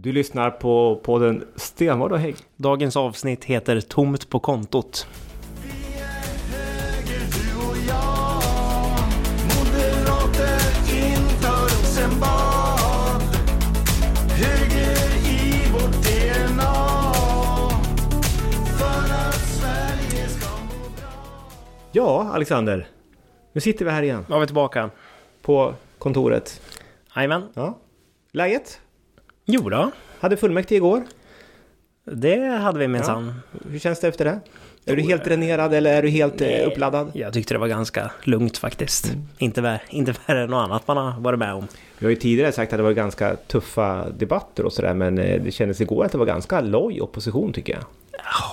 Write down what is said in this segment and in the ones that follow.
Du lyssnar på podden Stenvard och Hägg. Dagens avsnitt heter Tomt på kontot. Är Ja, Alexander. Nu sitter vi här igen Då var vi tillbaka. på kontoret. Jajamän. Ja. Läget? Jo då, Hade fullmäktige igår. det hade vi minsann. Hur känns det efter det? Är du helt dränerad eller är du helt eh, uppladdad? Jag tyckte det var ganska lugnt faktiskt. Inte, vär, inte värre än något annat man har varit med om. Vi har ju tidigare sagt att det var ganska tuffa debatter och sådär men eh, det kändes igår att det var ganska loj opposition tycker jag.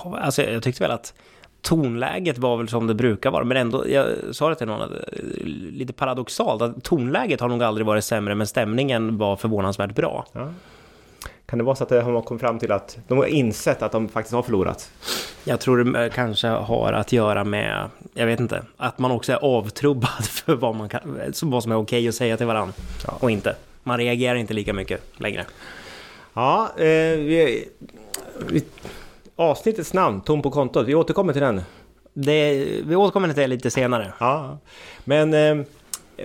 Ja, Alltså jag tyckte väl att tonläget var väl som det brukar vara, men ändå, jag sa det till någon, att, eh, lite paradoxalt, att tonläget har nog aldrig varit sämre, men stämningen var förvånansvärt bra. Ja. Kan det vara så att de har kommit fram till att de har insett att de faktiskt har förlorat? Jag tror det kanske har att göra med, jag vet inte, att man också är avtrubbad för vad, man kan, vad som är okej att säga till varandra och inte. Man reagerar inte lika mycket längre. Ja, eh, vi, vi, avsnittets namn, Tom på kontot, vi återkommer till den. Det, vi återkommer till det lite senare. Ja, men eh,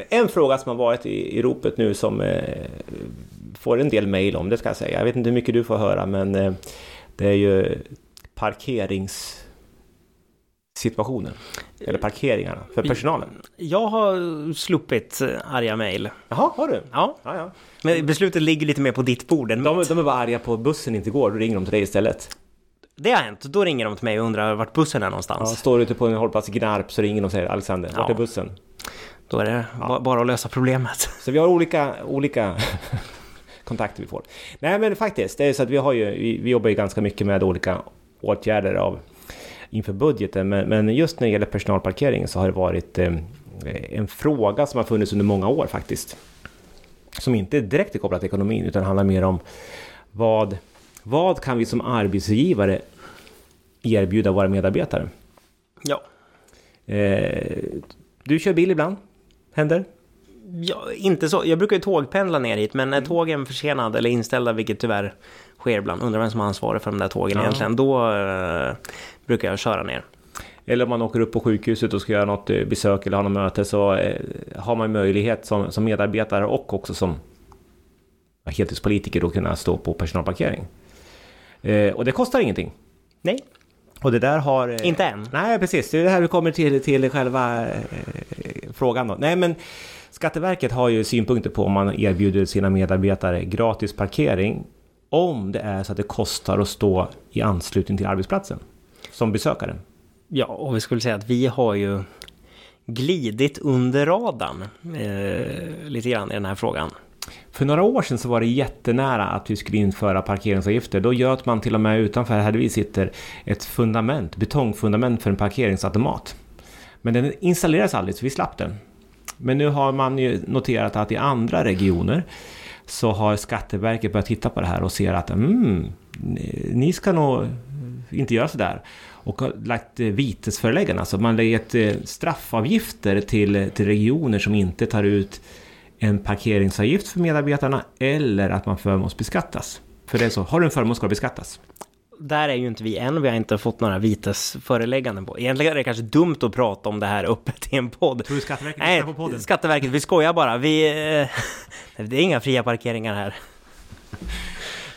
en fråga som har varit i, i ropet nu som eh, får en del mejl om, det ska jag säga. Jag vet inte hur mycket du får höra, men eh, det är ju parkeringssituationen. Eller parkeringarna för personalen. Jag har sluppit eh, arga mejl. Jaha, har du? Ja, Ja, ja. men beslutet ligger lite mer på ditt bord än De, mitt. de är bara arga på bussen inte går, då ringer de till dig istället. Det har hänt. Då ringer de till mig och undrar vart bussen är Ja, någonstans. står du ute på en hållplats i Gnarp så ringer de och säger Alexander, vart Ja. är bussen? Då är det ba- bara att lösa problemet. Så vi har olika, olika kontakter vi får. Nej men faktiskt, det är så att vi har ju, vi, vi jobbar ju ganska mycket med olika åtgärder av inför budgeten. Men, men just när det gäller personalparkering så har det varit eh, en fråga som har funnits under många år faktiskt. Som inte är direkt kopplad till ekonomin utan handlar mer om vad, vad kan vi som arbetsgivare erbjuda våra medarbetare? Ja. Eh, du kör bil ibland? Händer? Ja, inte så. Jag brukar ju tågpendla ner hit, men när tågen är försenade eller inställda, vilket tyvärr sker ibland, undrar vem som har ansvarig för de där tågen Ja. egentligen, då eh, brukar jag köra ner. Eller om man åker upp på sjukhuset och ska göra något eh, besök eller ha något möte så eh, har man möjlighet som, som medarbetare och också som heltidspolitiker att kunna stå på personalparkering. Eh, och det kostar ingenting. Nej, Och det där har... eh, inte än. Nej, precis. Det är det här vi kommer till, till själva frågan då. Nej, men Skatteverket har ju synpunkter på om man erbjuder sina medarbetare gratis parkering om det är så att det kostar att stå i anslutning till arbetsplatsen som besökare. Ja, och vi skulle säga att vi har ju glidit under radarn eh, lite grann i den här frågan. För några år sedan så var det jättenära att vi skulle införa parkeringsavgifter. Då göt man till och med utanför här där vi sitter ett fundament, betongfundament för en parkeringsautomat. Men den installerades aldrig så vi slapp den. Men nu har man ju noterat att i andra regioner så har Skatteverket börjat titta på det här och ser att mm, ni ska nog inte göra sådär. Och har lagt eh, vitesföreläggande, alltså man lägger ett eh, straffavgifter till, till regioner som inte tar ut en parkeringsavgift för medarbetarna eller att man förmånsbeskattas. För det är så, har du en förmån ska du beskattas. Där är ju inte vi än, vi har inte fått några vitesförelägganden på. Egentligen är det kanske dumt att prata om det här öppet i en podd. Tror du Skatteverket Nej, på podden? Skatteverket, vi skojar bara. Vi, eh, det är inga fria parkeringar här.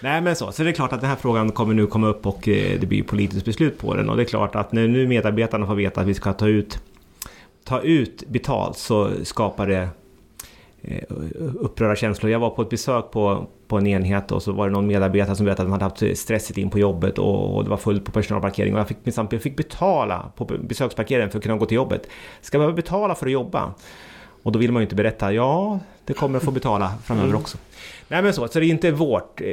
Nej men så, så det är klart att den här frågan kommer nu komma upp och eh, det blir politiskt beslut på den och det är klart att när nu medarbetarna får veta att vi ska ta ut ta ut betalt så skapar det upprörda känslor. Jag var på ett besök på, på en enhet och så var det någon medarbetare som berättade att han hade haft stressigt in på jobbet och, och det var fullt på personalparkering och jag fick, minsann- jag fick betala på besöksparkeringen för att kunna gå till jobbet. Ska behöva betala för att jobba? Och då vill man ju inte berätta, ja, det kommer att få betala framöver också. Nej men så, så det är inte vårt... Eh,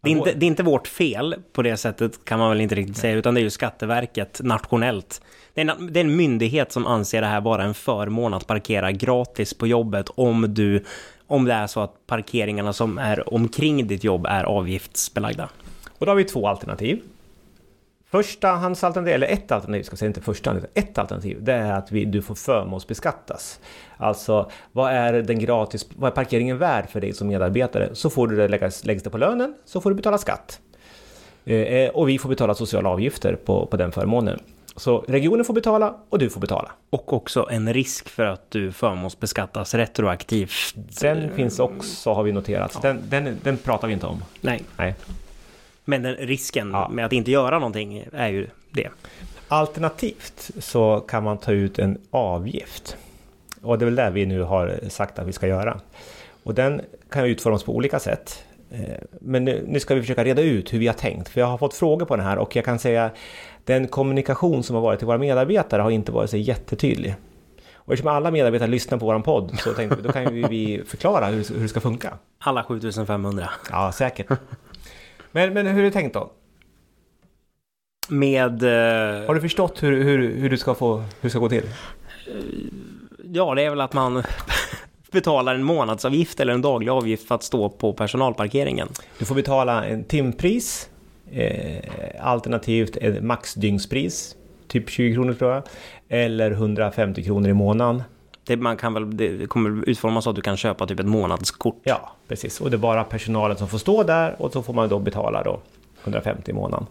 Det är, inte, det är inte vårt fel på det sättet kan man väl inte riktigt säga, utan det är ju Skatteverket nationellt. Det är, en, det är en myndighet som anser det här vara en förmån att parkera gratis på jobbet om du om det är så att parkeringarna som är omkring ditt jobb är avgiftsbelagda. och då har vi två alternativ. Förstahandsalternativ, eller ett alternativ, ska jag säga inte första, utan ett alternativ, det är att vi, du får förmånsbeskattas. Alltså, vad är, den gratis, vad är parkeringen värd för dig som medarbetare? Så får du det läggas, läggs det på lönen, så får du betala skatt. Eh, och vi får betala sociala avgifter på, på den förmånen. Så regionen får betala och du får betala. Och också en risk för att du förmånsbeskattas retroaktivt. Den finns också, har vi noterat. Så Den, den, den pratar vi inte om. Nej, Nej. men den risken Ja. med att inte göra någonting är ju det. Alternativt så kan man ta ut en avgift. Och det är väl det vi nu har sagt att vi ska göra. Och den kan ju utformas på olika sätt. Eh, Men nu, nu ska vi försöka reda ut hur vi har tänkt. För jag har fått frågor på den här och jag kan säga den kommunikation som har varit till våra medarbetare har inte varit så jättetydlig. Och eftersom alla medarbetare lyssnar på vår podd så tänkte vi då kan ju vi förklara hur, hur det ska funka. Alla 7500. Ja, säkert. Men, men hur är det tänkt då? Med... eh, Har du förstått hur, hur, hur, du ska få, hur det ska gå till? Ja, det är väl att man betalar en månadsavgift eller en daglig avgift för att stå på personalparkeringen. Du får betala en timpris, eh, alternativt ett maxdygnspris, typ 20 kronor tror jag, eller 150 kronor i månaden. Det, man kan väl, det kommer utformas så att du kan köpa typ ett månadskort. Ja, precis. Och det är bara personalen som får stå där och så får man då betala då 150 i månaden.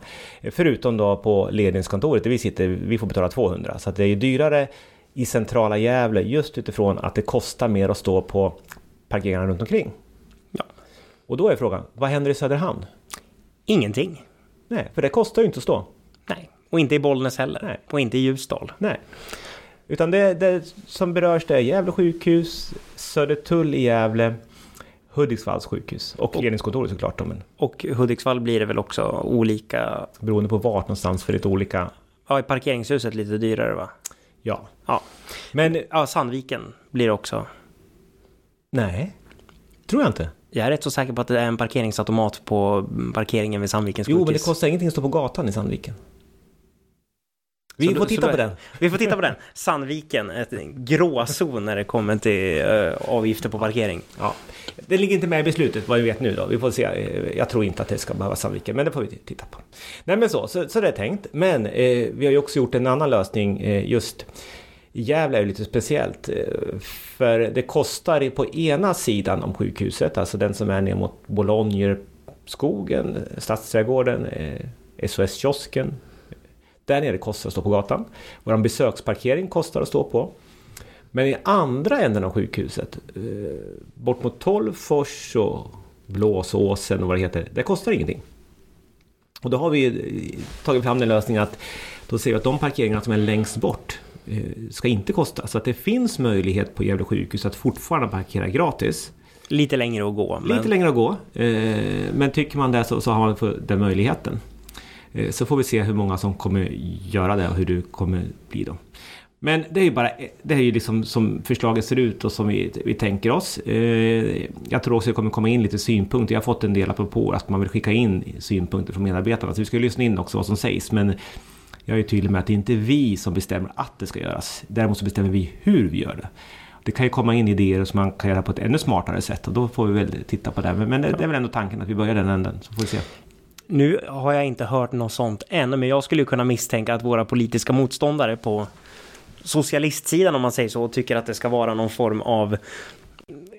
Förutom då på ledningskontoret där vi sitter, vi får betala 200. Så det är dyrare i centrala Gävle just utifrån att det kostar mer att stå på parkeringarna runt omkring. Ja. Och då är frågan, vad händer i Söderhamn? Ingenting. Nej, för det kostar ju inte att stå. Nej. Och inte i Bollnäs heller. Nej. Och inte i Ljusdal. Nej. Utan det, det som berörs det är Gävle sjukhus, Södertull i Gävle, Hudiksvalls sjukhus och ledningskontoret såklart. Men Och Hudiksvall blir det väl också olika... beroende på vart någonstans för lite olika... Ja, i parkeringshuset lite dyrare va? Ja. Ja. Men Ja, Sandviken blir det också. nej, tror jag inte. Jag är rätt så säker på att det är en parkeringsautomat på parkeringen vid Sandvikens Jo, men det sjukhus. kostar ingenting att stå på gatan i Sandviken. Vi Så får då- titta på den. Vi får titta på den. Sandviken, ett gråzon när det kommer till eh, avgifter på parkering. Ja. Det ligger inte med i beslutet vad vi vet nu då. Vi får se. Eh, Jag tror inte att det ska behöva Sandviken, men det får vi titta på. Nej men så, så, så det är tänkt. Men eh, vi har ju också gjort en annan lösning eh, just i Gävle är det lite speciellt. Eh, för det kostar på ena sidan om sjukhuset, alltså den som är ner mot Bolognerskogen, Stadsträdgården, eh, SOS-kiosken. Där nere kostar det att stå på gatan. Vår besöksparkering kostar att stå på. Men i andra änden av sjukhuset, eh, bort mot Tolvfors och Blåsåsen och vad det heter, det kostar ingenting. Och då har vi tagit fram den lösningen att då ser vi att de parkeringarna som är längst bort ska inte kosta. Så att det finns möjlighet på Gävle sjukhus att fortfarande parkera gratis. Lite längre att gå. Men... Lite längre att gå, eh, men tycker man det så, så har man den möjligheten. Eh, Så får vi se hur många som kommer göra det och hur det kommer bli då. Men det är ju bara det är ju liksom som förslaget ser ut och som vi, vi tänker oss. Eh, Jag tror också det kommer komma in lite synpunkter. Jag har fått en del apropå att man vill skicka in synpunkter från medarbetarna. Så vi ska lyssna in också vad som sägs. Men jag är tydlig med att det inte är vi som bestämmer att det ska göras. Däremot så bestämmer vi hur vi gör det. Det kan ju komma in idéer som man kan göra på ett ännu smartare sätt och då får vi väl titta på det. Men, det, det är väl ändå tanken att vi börjar den änden, så får vi se. Nu har jag inte hört något sånt än, men jag skulle ju kunna misstänka att våra politiska motståndare på socialistsidan, om man säger så, tycker att det ska vara någon form av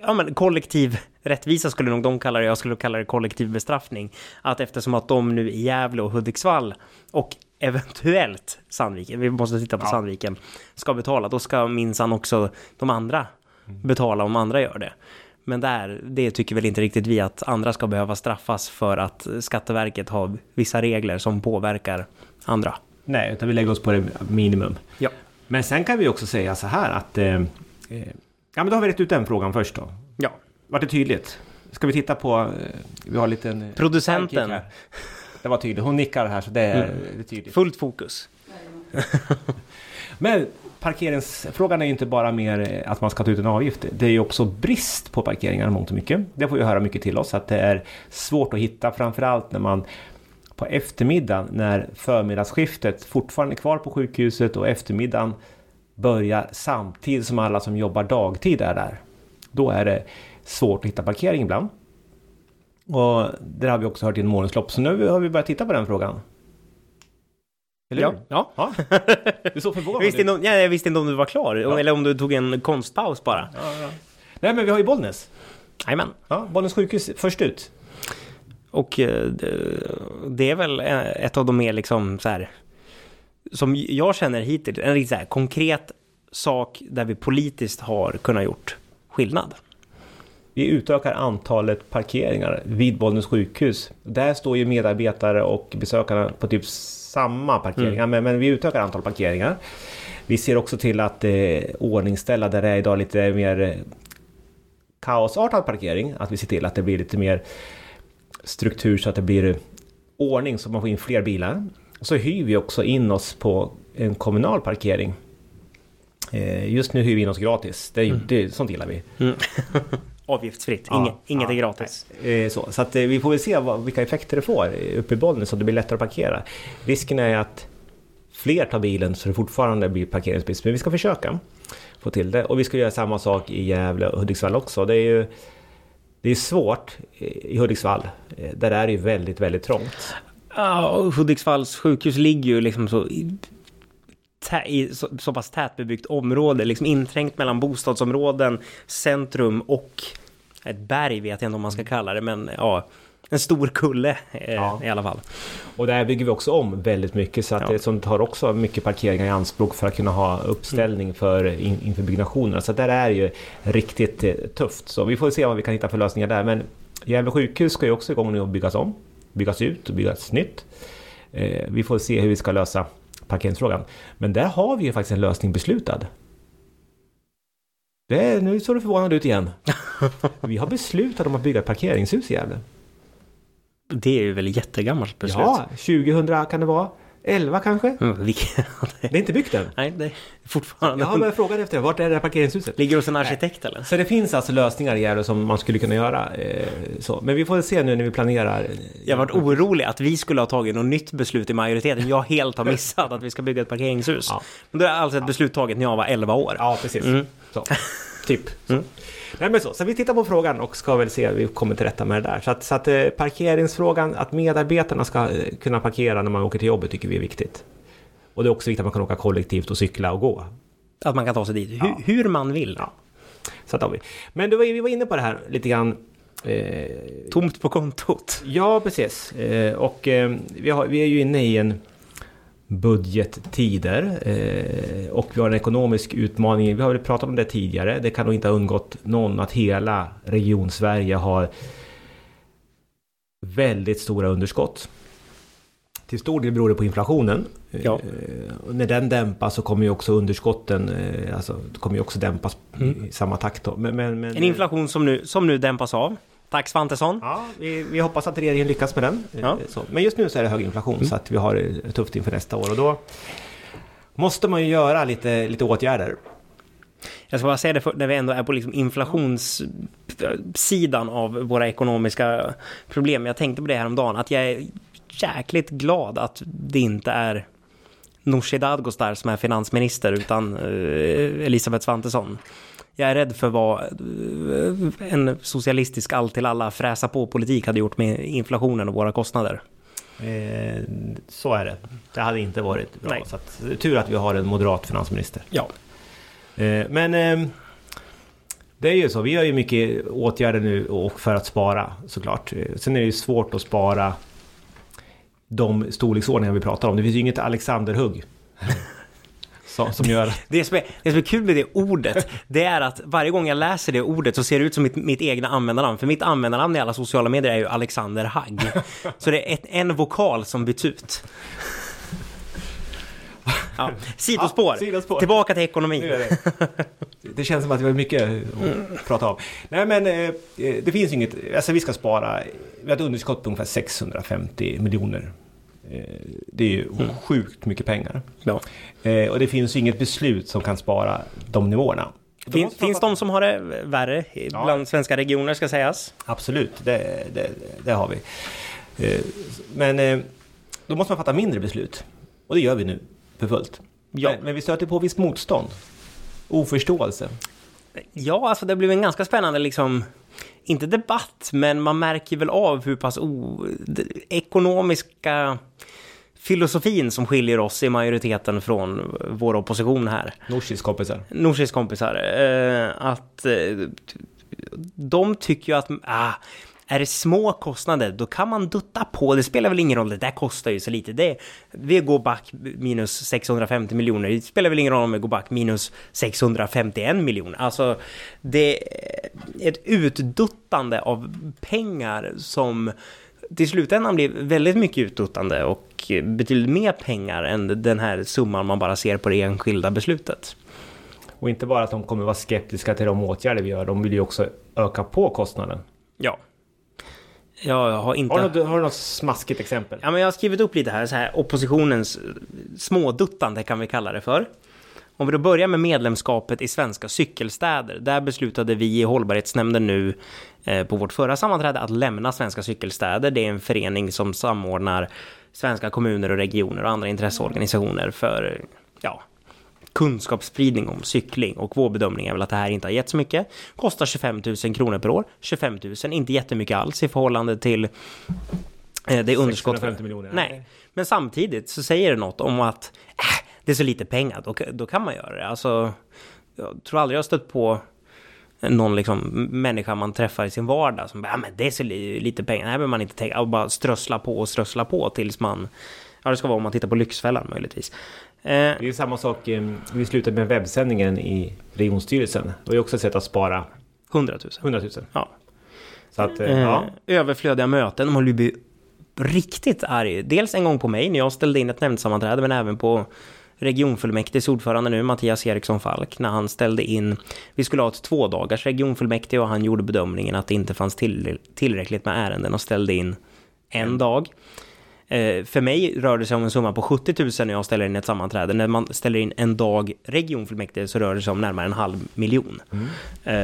ja, men kollektiv rättvisa skulle nog de kalla det, jag skulle kalla det kollektiv bestraffning. Att eftersom att de nu i Gävle och Hudiksvall och eventuellt Sandviken, vi måste titta på Ja. Sandviken, ska betala, då ska minsann också de andra betala om andra gör det. Men där, det tycker väl inte riktigt vi att andra ska behöva straffas för att Skatteverket har vissa regler som påverkar andra. Nej, utan vi lägger oss på det minimum. Ja. Men sen kan vi också säga så här att... Eh, eh, ja, men då har vi rätt ut den frågan först då. Ja. Var det tydligt? Ska vi titta på... Eh, vi har en liten... eh, Producenten. Det var tydligt. Hon nickar här så det är, det är tydligt. Fullt fokus. Men parkeringsfrågan är ju inte bara mer eh, att man ska ta ut en avgift. Det är ju också brist på parkeringar mångt och mycket. Det får vi höra mycket till oss att det är svårt att hitta framförallt när man på eftermiddagen när förmiddagsskiftet fortfarande är kvar på sjukhuset och eftermiddagen börjar samtidigt som alla som jobbar dagtid är där. Då är det svårt att hitta parkering ibland. Och det har vi också hört i en månadslopp så nu har vi börjat titta på den frågan. Eller Ja, hur? ja. ja. Du såg förvånad visste, ut. inte om, ja, jag visste inte om du var klar, eller om du tog en konstpaus bara. Nej men vi har ju Bollnäs. Jajamän. Ja, Bollnäs sjukhus först ut. Och eh, det- det är väl eh, ett av de mer liksom så här som jag känner hittills, en riktigt så här konkret sak där vi politiskt har kunnat gjort skillnad. Vi utökar antalet parkeringar vid Bollnäs sjukhus. Där står ju medarbetare och besökarna på typ samma parkeringar, men, men vi utökar antalet parkeringar. Vi ser också till att eh, ordningställa där det är idag lite mer eh, kaosartad parkering, att vi ser till att det blir lite mer struktur så att det blir ordning så man får in fler bilar. Och så hyr vi också in oss på en kommunal parkering. Eh, Just nu hyr vi in oss gratis, det, är- det, sånt gillar vi. Avgiftsfritt, Ja, inget, inget ja, är gratis. Eh, Så, så att, eh, vi får väl se vad, vilka effekter det får eh, uppe i Bollnäs så det blir lättare att parkera. Risken är att fler tar bilen så det fortfarande blir parkeringsbrist. Men vi ska försöka få till det. Och vi ska göra samma sak i Gävle och Hudiksvall också. Det är ju det är svårt eh, i Hudiksvall. Eh, Där är det ju väldigt, väldigt trångt. Ja, och Hudiksvalls sjukhus ligger ju liksom så i, så, så pass tätbebyggt område, liksom inträngt mellan bostadsområden, centrum och ett berg vet jag inte om man ska kalla det, men ja, en stor kulle eh, Ja. i alla fall. Och där bygger vi också om väldigt mycket så att Ja. det som tar också mycket parkeringar i anspråk för att kunna ha uppställning för in, inför byggnationerna. Så där är det ju riktigt eh, tufft. Så vi får se vad vi kan hitta för lösningar där. Men Gävle sjukhus ska ju också igång nu och byggas om, byggas ut och byggas nytt. Eh, vi får se hur vi ska lösa parkeringsfrågan. Men där har vi ju faktiskt en lösning beslutad. Det är, nu såg du förvånad ut igen. Vi har beslutat om att bygga ett parkeringshus i Gävle. Det är ju väl jättegammalt beslut. Ja, 2000 kan det vara. 11 kanske? Mm, Det är inte byggt än. Nej, det är fortfarande... Jag har börjat fråga efter vart är det här parkeringshuset? Ligger hos en arkitekt eller? Så det finns alltså lösningar i Gävle som man skulle kunna göra. Eh, så. Men vi får se nu när vi planerar. Jag har varit orolig att vi skulle ha tagit något nytt beslut i majoriteten. Jag helt har missat att vi ska bygga ett parkeringshus. Ja. Men då är alltså ett beslut taget när jag var 11 år. Ja, precis. Mm. Så. Typ. Så. Nej, men så. så vi tittar på frågan och ska väl se hur vi kommer till rätta med det där. Så att, så att eh, parkeringsfrågan, att medarbetarna ska eh, kunna parkera när man åker till jobbet tycker vi är viktigt. Och det är också viktigt att man kan åka kollektivt och cykla och gå. Att man kan ta sig dit hur, Ja. hur man vill. Ja. Så att vi. Men var, vi var inne på det här lite grann. Eh, Tomt på kontot. Ja, precis. Eh, och eh, vi, har, vi är ju inne i en budgettider eh, och vi har en ekonomisk utmaning. Vi har väl pratat om det tidigare. Det kan nog inte ha undgått någon att hela region Sverige har väldigt stora underskott. Till stor del beror det på inflationen. Ja. Eh, och när den dämpas så kommer ju också underskotten, eh, alltså, kommer ju också dämpas i samma takt. Men, men, men, En inflation som nu, som nu dämpas av. Tack Svantesson. Ja, vi, vi hoppas att regeringen lyckas med den. Ja. Mm. Eh. Men just nu så är det hög inflation så att vi har det tufft inför nästa år och då måste man ju göra lite, lite åtgärder. Jag ska bara säga det för, när vi ändå är på liksom inflationssidan av våra ekonomiska problem. Jag tänkte på det här om dagen att jag är jäkligt glad att det inte är Nooshi Dadgostar som är finansminister utan eh, Elisabeth Svantesson. Jag är rädd för vad eh, en socialistisk allt till alla fräsa på politik hade gjort med inflationen och våra kostnader. Eh, så är det. Det hade inte varit bra. Nej. Så att, tur att vi har en moderat finansminister. Ja. Eh, men eh, det är ju så, vi gör ju mycket åtgärder nu och för att spara såklart. Eh, Sen är det ju svårt att spara de storleksordningar vi pratar om. Det finns ju inget Alexanderhugg. Som, som gör att Det som, är, det som är kul med det ordet, det är att varje gång jag läser det ordet så ser det ut som mitt, mitt egna användarnamn. För mitt användarnamn i alla sociala medier är ju Alexander Hagg. Så det är ett, en vokal som byts ut. Ja, sidospår. Ja, sidospår. Tillbaka till ekonomi. Nu är det. det känns som att vi har mycket att prata om. Nej men eh, det finns inget, alltså vi ska spara, vi har ett underskott på ungefär 650 miljoner. Eh, Det är ju sjukt mycket pengar. Ja. Eh, Och det finns ju inget beslut som kan spara de nivåerna. Fin, finns de som har det värre Ja. bland svenska regioner ska sägas? Absolut, det, det, det har vi. Eh, Men då måste man fatta mindre beslut. Och det gör vi nu för fullt. Ja. Men, men vi stöter på visst motstånd. Oförståelse. Ja, alltså det blev en ganska spännande liksom, inte debatt, men man märker väl av hur pass o, ekonomiska filosofin som skiljer oss i majoriteten från vår opposition här. Norsis kompisar. Norsis kompisar. Eh, att eh, de tycker ju att ah, är det små kostnader, då kan man dutta på. Det spelar väl ingen roll, det där kostar ju så lite. Det, vi går back minus 650 miljoner. Det spelar väl ingen roll om vi går back minus 651 miljoner. Alltså, det är ett utduttande av pengar som till slutändan blir väldigt mycket utduttande och betydligt mer pengar än den här summan man bara ser på det enskilda beslutet. Och inte bara att de kommer vara skeptiska till de åtgärder vi gör, de vill ju också öka på kostnaden. Ja. Jag har inte... Har du, har du något smaskigt exempel? Ja, men jag har skrivit upp lite här, så här oppositionens småduttande kan vi kalla det för. Om vi då börjar med medlemskapet i svenska cykelstäder. Där beslutade vi i hållbarhetsnämnden nu eh, på vårt förra sammanträde att lämna Svenska cykelstäder. Det är en förening som samordnar svenska kommuner och regioner och andra intresseorganisationer för ja, kunskapsspridning om cykling och vår bedömning är väl att det här inte har gett så mycket. Kostar 25 000 kronor per år. 25 000, inte jättemycket alls i förhållande till eh, det underskott. 650 miljoner. Nej, men samtidigt så säger det något om att äh, det är så lite pengar, då, då kan man göra det. Alltså, jag tror aldrig jag har stött på någon liksom människa man träffar i sin vardag som bara, ja men det är så li- lite pengar, det här behöver man inte tänka, och bara strössla på och strössla på tills man, ja det ska vara om man tittar på Lyxfällan möjligtvis. Eh, Det är ju samma sak, eh, vi slutade med webbsändningen i regionstyrelsen. Det är ju också ett sätt att spara 100 000. 100 000. Ja. Så att, eh, Eh, ja. Överflödiga möten, de håller ju bli riktigt arg. Dels en gång på mig när jag ställde in ett nämndsammanträde, men även på regionfullmäktiges ordförande nu, Mattias Eriksson Falk, när han ställde in, vi skulle ha ett tvådagars regionfullmäktige och han gjorde bedömningen att det inte fanns till, tillräckligt med ärenden och ställde in en dag. Eh, för mig rör det sig om en summa på 70 000 när jag ställer in ett sammanträde. När man ställer in en dag regionfullmäktige så rör det sig om närmare en halv miljon. Eh,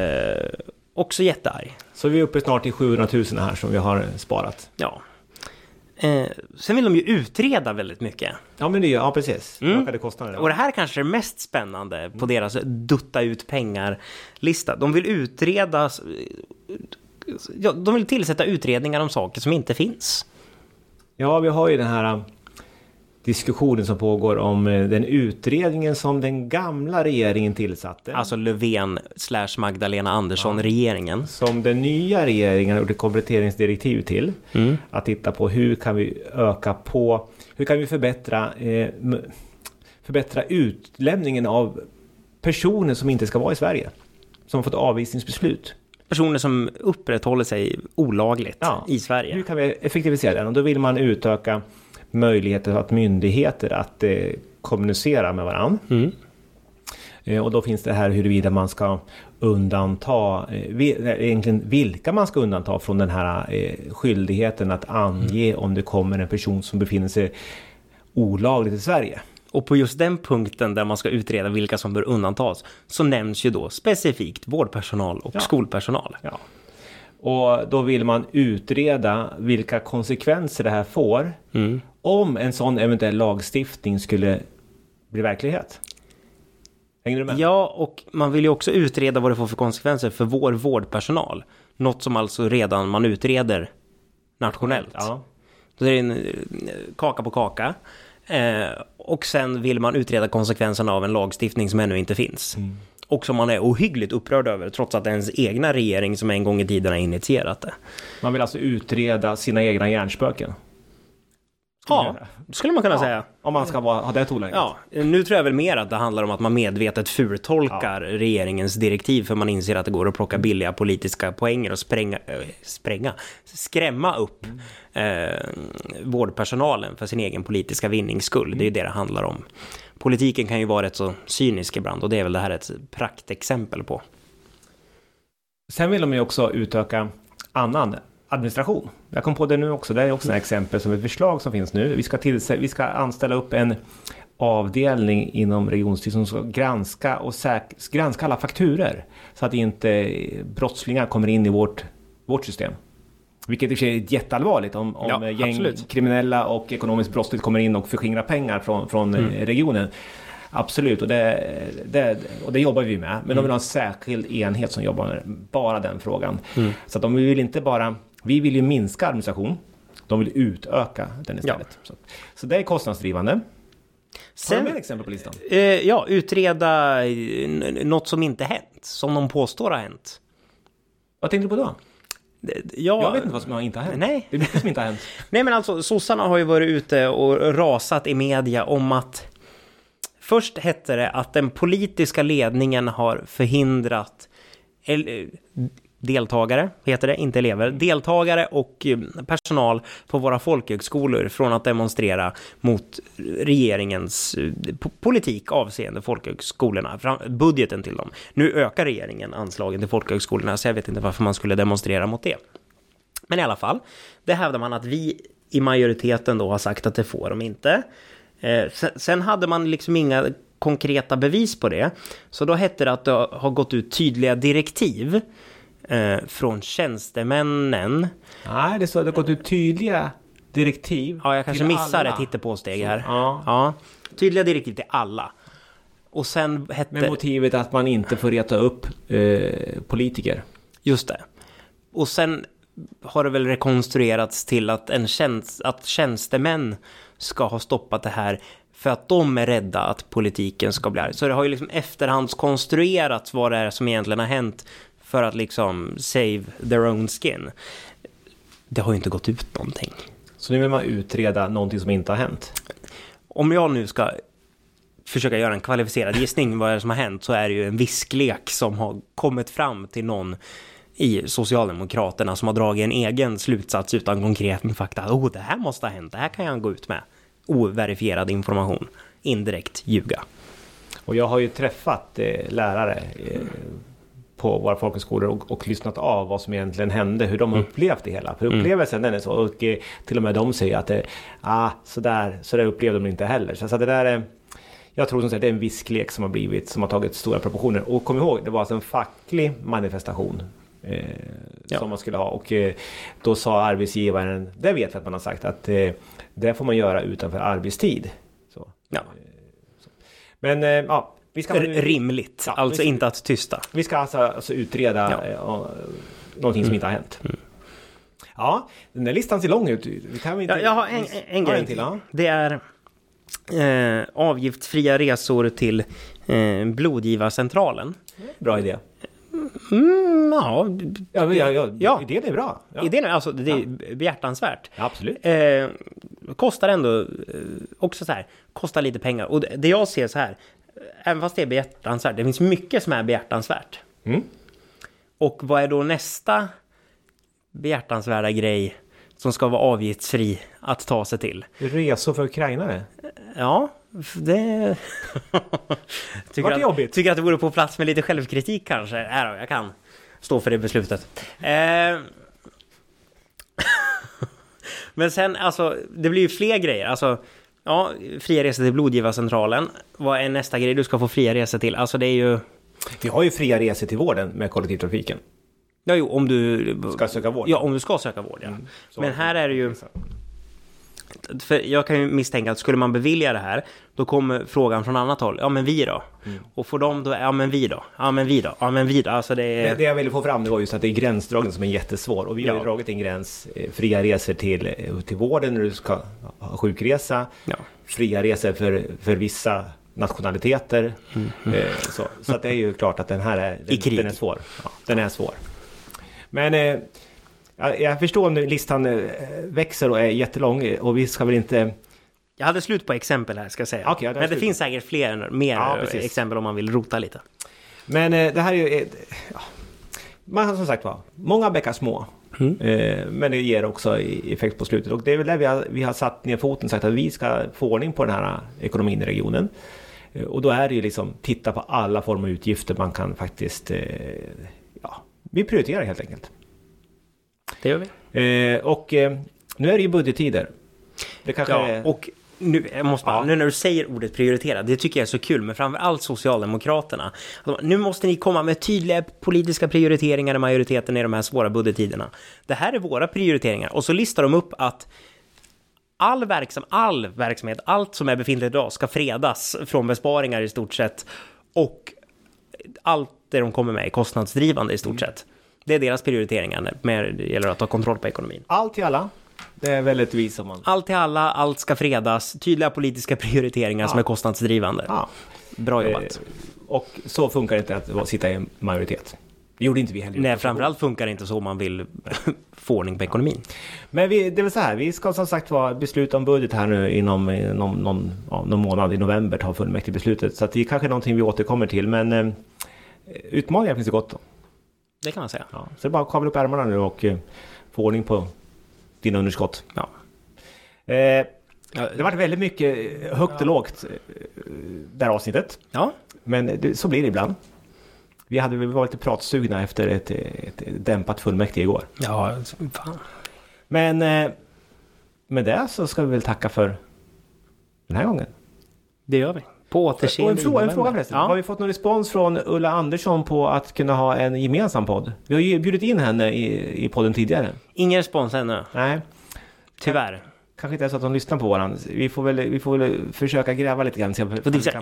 också jättearg. Så vi är uppe snart i 700 000 här som vi har sparat. Ja. Eh, sen vill de ju utreda väldigt mycket. Ja men det ja precis. Mm. Ökade kostnader. Och det här kanske är mest spännande på deras dutta ut pengar-lista. De vill utreda... Ja, de vill tillsätta utredningar om saker som inte finns. Ja, vi har ju den här äh, diskussionen som pågår om äh, den utredningen som den gamla regeringen tillsatte. Alltså Löfven slash Magdalena Andersson, regeringen. som den nya regeringen gjorde kompletteringsdirektiv till. Att titta på hur kan vi öka på, hur kan vi förbättra, eh, förbättra utlämningen av personer som inte ska vara i Sverige. Som har fått avvisningsbeslut. Personer som upprätthåller sig olagligt Ja. i Sverige. Hur kan vi effektivisera den? Och då vill man utöka möjligheter att myndigheter att eh, kommunicera med varandra. Mm. Eh, och då finns det här huruvida man ska undanta, eh, nej, egentligen vilka man ska undanta från den här eh, skyldigheten att ange om det kommer en person som befinner sig olagligt i Sverige. Och på just den punkten där man ska utreda vilka som bör undantas så nämns ju då specifikt vårdpersonal och Ja. skolpersonal. Ja. Och då vill man utreda vilka konsekvenser det här får Mm. om en sån eventuell lagstiftning skulle bli verklighet. Hänger du med? Ja, och man vill ju också utreda vad det får för konsekvenser för vår vårdpersonal. Något som alltså redan man utreder nationellt. Ja. Då är det en eh, kaka på kaka. Eh, och sen vill man utreda konsekvenserna av en lagstiftning som ännu inte finns. Och som man är ohyggligt upprörd över, trots att det är ens egna regering som en gång i tiden har initierat det. Man vill alltså utreda sina egna hjärnspöken. Ja, skulle man kunna säga. Om man ska vara, ha det tonläget. Ja, nu tror jag väl mer att det handlar om att man medvetet fultolkar regeringens direktiv för man inser att det går att plocka billiga politiska poänger och spränga, äh, spränga, skrämma upp eh, vårdpersonalen för sin egen politiska vinnings skull. Det är ju det det handlar om. Politiken kan ju vara rätt så cynisk ibland och det är väl det här ett praktexempel på. Sen vill de ju också utöka annan administration. Jag kom på det nu också. Det är också ett exempel som ett förslag som finns nu. Vi ska, tillse, vi ska anställa upp en avdelning inom regionstyrelsen som ska granska, och säk, granska alla fakturer så att inte brottslingar kommer in i vårt, vårt system. Vilket i och för sig är jätteallvarligt om, om Ja, gäng, absolut. kriminella och ekonomiskt brottsligt kommer in och förskingrar pengar från, från Mm. eh, regionen. Absolut, och det, det, och det jobbar vi med. Men Mm. de vill ha en särskild enhet som jobbar med bara den frågan. Mm. Så att de vill inte bara... Vi vill ju minska administration. De vill utöka den istället. Så, så det är kostnadsdrivande. Har du mer exempel på listan? eh, ja, utreda eh, något som inte hänt, som de påstår har hänt. Vad tänkte du på då? Ja, Jag vet inte vad som inte har hänt. Nej. Det är mycket som inte har hänt. Nej men alltså sossarna har ju varit ute och rasat i media om att Först hette det att den politiska ledningen har förhindrat deltagare, heter det, inte elever, deltagare och eh, personal på våra folkhögskolor från att demonstrera mot regeringens eh, po- politik avseende folkhögskolorna, budgeten till dem. Nu ökar regeringen anslagen till folkhögskolorna, så jag vet inte varför man skulle demonstrera mot det. Men i alla fall, det hävdar man att vi i majoriteten då har sagt att det får de inte. Eh, sen hade man liksom inga konkreta bevis på det. Så då hette det att det har gått ut tydliga direktiv eh, från tjänstemännen. Nej, det att det har gått ut tydliga direktiv. Ja, jag kanske missar alla. ett hittepåsteg här. Ja. ja. Tydliga direktiv till alla. Och sen hette... Med motivet att man inte får reta upp eh, politiker. Just det. Och sen har det väl rekonstruerats till att, en tjänst, att tjänstemän ska ha stoppat det här för att de är rädda att politiken ska bli arg. Så det har ju liksom efterhandskonstruerats vad det är som egentligen har hänt för att liksom save their own skin. Det har ju inte gått ut någonting. Så nu vill man utreda någonting som inte har hänt. Om jag nu ska försöka göra en kvalificerad gissning vad det är som har hänt så är det ju en visklek som har kommit fram till någon i Socialdemokraterna som har dragit en egen slutsats utan konkret fakta. Oh, det här måste ha hänt, det här kan jag gå ut med. Overifierad information, indirekt ljuga. Och jag har ju träffat eh, lärare eh, på våra folkhögskolor och, och lyssnat av vad som egentligen hände, hur de har upplevt det hela. För upplevelsen den är så, och eh, till och med de säger att eh, ah, så, där, så där upplevde de inte heller. Så, så det där är, jag tror som sagt det är en visklek som har blivit, som har tagit stora proportioner. Och kom ihåg, det var alltså en facklig manifestation. Eh, Ja. Som man skulle ha och eh, då sa arbetsgivaren, det vet vi att man har sagt att eh, det får man göra utanför arbetstid. Så. Ja, Men eh, ja, vi ska R- rimligt, Ja, alltså vi- inte att tysta. vi ska alltså, alltså utreda Ja. eh, någonting som inte har hänt. Ja, den där listan ser lång ut. Vi kan inte... Ja, jag har en, en Ja, grej till. Ja. Det är eh, avgiftsfria resor till eh, blodgivarcentralen. Bra idé. Mm, ja, Ja, men, ja, ja, Ja. idén är bra. Ja. idén är alltså det är behjärtansvärt. Ja, absolut. Eh, kostar ändå eh, också så här, kostar lite pengar. Och det, det jag ser så här, även fast det är behjärtansvärt, det finns mycket som är behjärtansvärt. Mm. Och vad är då nästa behjärtansvärda grej som ska vara avgiftsfri att ta sig till? Resor för ukrainare. Ja, det... tycker, Vart det att, jobbigt? tycker att det vore på plats med lite självkritik kanske. Äh, då, jag kan stå för det beslutet. Eh... Men sen, alltså, det blir ju fler grejer. Alltså, ja, fria resor till blodgivarcentralen. Vad är nästa grej du ska få fria resor till? Alltså det är ju... Vi har ju fria resor till vården med kollektivtrafiken. Ja, jo, om du... Ska söka vård. Ja, om du ska söka vård, ja. Så- Men här är det ju... För jag kan ju misstänka att skulle man bevilja det här, då kommer frågan från annat håll. Ja, men vi då? Mm. Och får de då? Ja, men vi då? Ja, men vi då? Ja, men vi då? Alltså det Det, är... det jag ville få fram det var just att det är gränsdragning som är jättesvår. Och vi har ju Ja. dragit en gräns. eh, Fria resor till, eh, till vården när du ska ha sjukresa. Ja. Fria resor för, för vissa nationaliteter. Eh, så så att det är ju klart att den här är, krig. den är svår. Ja, den är svår. Men jag, jag förstår om listan eh, växer och är jättelång eh, och vi ska väl inte... Jag hade slut på exempel här, ska jag säga. Okej, ja, det men det finns säkert fler, mer Ja, exempel om man vill rota lite. Men eh, det här är ju... ja. Man har som sagt var, många bäckar små. Eh, men det ger också effekt på slutet. Och det är väl där vi har, vi har satt ner foten och sagt att vi ska få ordning på den här ekonomin i regionen. Och då är det ju liksom titta på alla former av utgifter man kan faktiskt... Ja, vi prioriterar helt enkelt. Det gör vi. Eh, och eh, nu är det ju budgettider. Det kanske Ja, är... och nu, jag måste bara, Ja. nu när du säger ordet prioritera, det tycker jag är så kul, men framförallt Socialdemokraterna. Alltså, Nu måste ni komma med tydliga politiska prioriteringar i majoriteten i de här svåra budgettiderna. Det här är våra prioriteringar. Och så listar de upp att all, verksam, all verksamhet, allt som är befintligt idag ska fredas från besparingar i stort sett. Och allt det de kommer med är kostnadsdrivande i stort sett. Det är deras prioriteringar när det gäller att ta kontroll på ekonomin. Allt till alla. Det är väldigt vis man... Allt till alla, allt ska fredas, tydliga politiska prioriteringar som är kostnadsdrivande. Ja. Bra Eh, jobbat. Och så funkar det inte att sitta i en majoritet. Det gjorde inte vi heller. Nej, framförallt funkar det inte så om man vill få ordning på ekonomin. Men vi, det är väl så här, vi ska som sagt vara besluta om budget här nu inom eh, någon, någon, ja, någon månad i november, ta fullmäktige beslutet. Så det är kanske någonting vi återkommer till, men eh, utmaningar finns det gott om. Det kan man säga. Ja, så det är bara att kavla upp ärmarna nu och eh, få ordning på dina underskott. Ja. Eh, det har varit väldigt mycket eh, högt och lågt eh, det här avsnittet. Ja, Men det, så blir det ibland. Vi, hade, vi var lite pratsugna efter ett, ett dämpat fullmäktige igår. ja fan. Men eh, med det så ska vi väl tacka för den här gången. Det gör vi. På Och återseende en, i fråga, en fråga förresten. Ja. Har vi fått någon respons från Ulla Andersson på att kunna ha en gemensam podd? Vi har ju bjudit in henne i, i podden tidigare. Ingen respons ännu, Nej, tyvärr. kanske inte är så att de lyssnar på varandra. Vi får väl, vi får väl försöka gräva lite grann.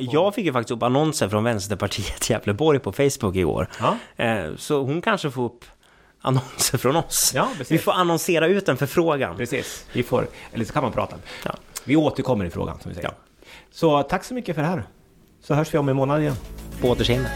Jag fick ju faktiskt upp annonser från Vänsterpartiet Gävleborg på Facebook igår. Ja. Eh, Så hon kanske får upp annonser från oss. Ja. Vi får annonsera ut en förfrågan. Precis, vi får, eller så kan man prata. Ja. Vi återkommer i frågan som vi säger. Så tack så mycket för det här. Så hörs vi om en månad igen. På återseende.